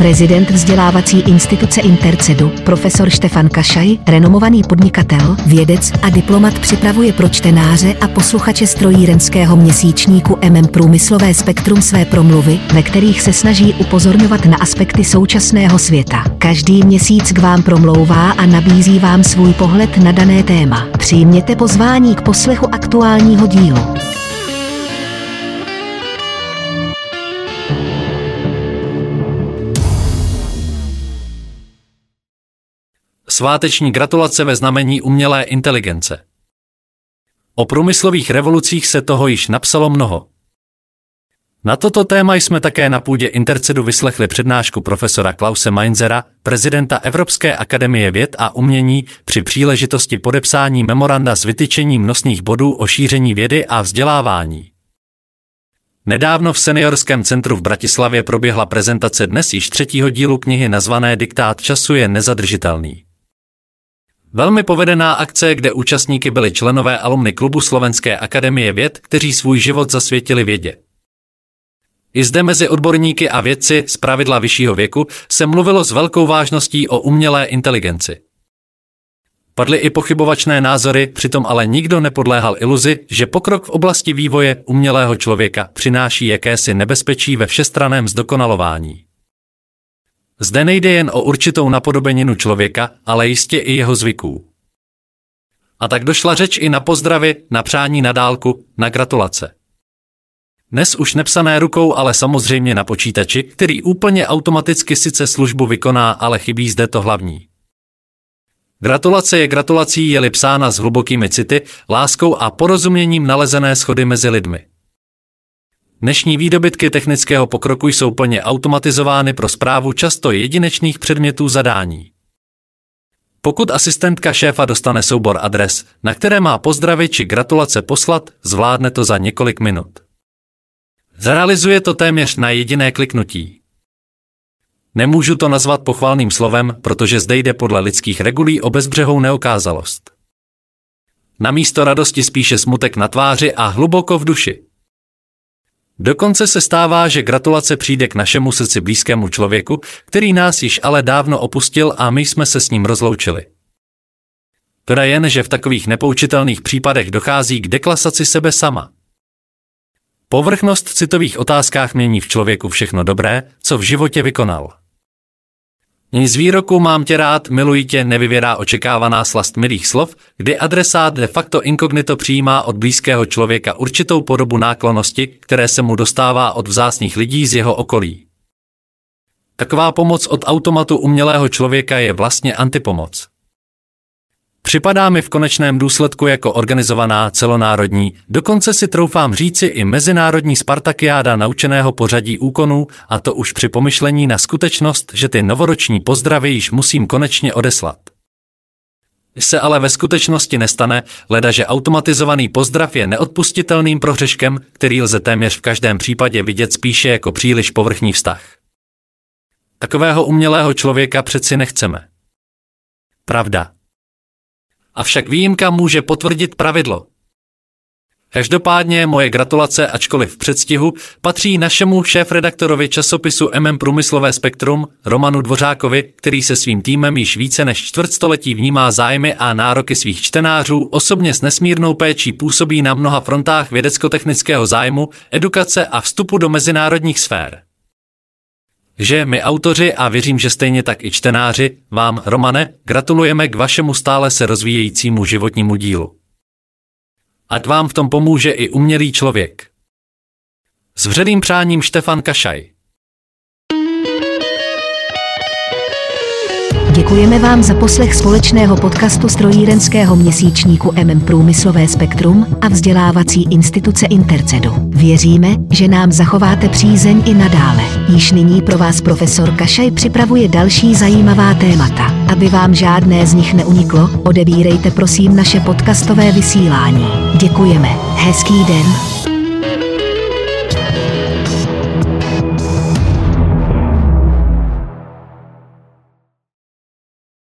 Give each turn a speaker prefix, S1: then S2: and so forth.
S1: prezident vzdělávací instituce Intercedu, profesor Štefan Kašaj, renomovaný podnikatel, vědec a diplomat připravuje pro čtenáře a posluchače strojírenského měsíčníku MM Průmyslové spektrum své promluvy, ve kterých se snaží upozorňovat na aspekty současného světa. Každý měsíc k vám promlouvá a nabízí vám svůj pohled na dané téma. Přijměte pozvání k poslechu aktuálního dílu.
S2: Sváteční gratulace ve znamení umělé inteligence. O průmyslových revolucích se toho již napsalo mnoho. Na toto téma jsme také na půdě Intercedu vyslechli přednášku profesora Klause Mainzera, prezidenta Evropské akademie věd a umění, při příležitosti podepsání memoranda s vytyčením nosných bodů o šíření vědy a vzdělávání. Nedávno v Seniorském centru v Bratislavě proběhla prezentace dnes již třetího dílu knihy nazvané Diktát času je nezadržitelný. Velmi povedená akce, kde účastníky byli členové alumny klubu Slovenské akademie věd, kteří svůj život zasvětili vědě. I zde mezi odborníky a vědci z pravidla vyššího věku se mluvilo s velkou vážností o umělé inteligenci. Padly i pochybovačné názory, přitom ale nikdo nepodléhal iluzi, že pokrok v oblasti vývoje umělého člověka přináší jakési nebezpečí ve všestraném zdokonalování. Zde nejde jen o určitou napodobeninu člověka, ale jistě i jeho zvyků. A tak došla řeč i na pozdravy, na přání na dálku, na gratulace. Dnes už nepsané rukou, ale samozřejmě na počítači, který úplně automaticky sice službu vykoná, ale chybí zde to hlavní. Gratulace je gratulací, je-li psána s hlubokými city, láskou a porozuměním nalezené schody mezi lidmi. Dnešní výdobytky technického pokroku jsou plně automatizovány pro zprávu často jedinečných předmětů zadání. Pokud asistentka šéfa dostane soubor adres, na které má pozdravy či gratulace poslat, zvládne to za několik minut. Zrealizuje to téměř na jediné kliknutí. Nemůžu to nazvat pochvalným slovem, protože zde jde podle lidských regulí o bezbřehou neokázalost. Na místo radosti spíše smutek na tváři a hluboko v duši. Dokonce se stává, že gratulace přijde k našemu srdci blízkému člověku, který nás již ale dávno opustil a my jsme se s ním rozloučili. Teda jen, že v takových nepoučitelných případech dochází k deklasaci sebe sama. Povrchnost v citových otázkách mění v člověku všechno dobré, co v životě vykonal. Z výroku mám tě rád, miluji tě nevyvěrá očekávaná slast milých slov, kdy adresát de facto inkognito přijímá od blízkého člověka určitou podobu náklonosti, které se mu dostává od vzácných lidí z jeho okolí. Taková pomoc od automatu umělého člověka je vlastně antipomoc. Připadá mi v konečném důsledku jako organizovaná celonárodní, dokonce si troufám říci i mezinárodní Spartakiáda naučeného pořadí úkonů, a to už při pomyšlení na skutečnost, že ty novoroční pozdravy již musím konečně odeslat. Se ale ve skutečnosti nestane, ledaže automatizovaný pozdrav je neodpustitelným prohřeškem, který lze téměř v každém případě vidět spíše jako příliš povrchní vztah. Takového umělého člověka přeci nechceme. Pravda. Avšak výjimka může potvrdit pravidlo. Každopádně moje gratulace, ačkoliv v předstihu, patří našemu šéf-redaktorovi časopisu MM Průmyslové spektrum, Romanu Dvořákovi, který se svým týmem již více než čtvrtstoletí vnímá zájmy a nároky svých čtenářů, osobně s nesmírnou péčí působí na mnoha frontách vědecko-technického zájmu, edukace a vstupu do mezinárodních sfér že my autoři a věřím, že stejně tak i čtenáři, vám, Romane, gratulujeme k vašemu stále se rozvíjejícímu životnímu dílu. Ať vám v tom pomůže i umělý člověk. S vředým přáním Štefan Kašaj.
S1: Děkujeme vám za poslech společného podcastu strojírenského měsíčníku MM Průmyslové spektrum a vzdělávací instituce Intercedu. Věříme, že nám zachováte přízeň i nadále. Již nyní pro vás profesor Kašaj připravuje další zajímavá témata. Aby vám žádné z nich neuniklo, odebírejte prosím naše podcastové vysílání. Děkujeme. Hezký den.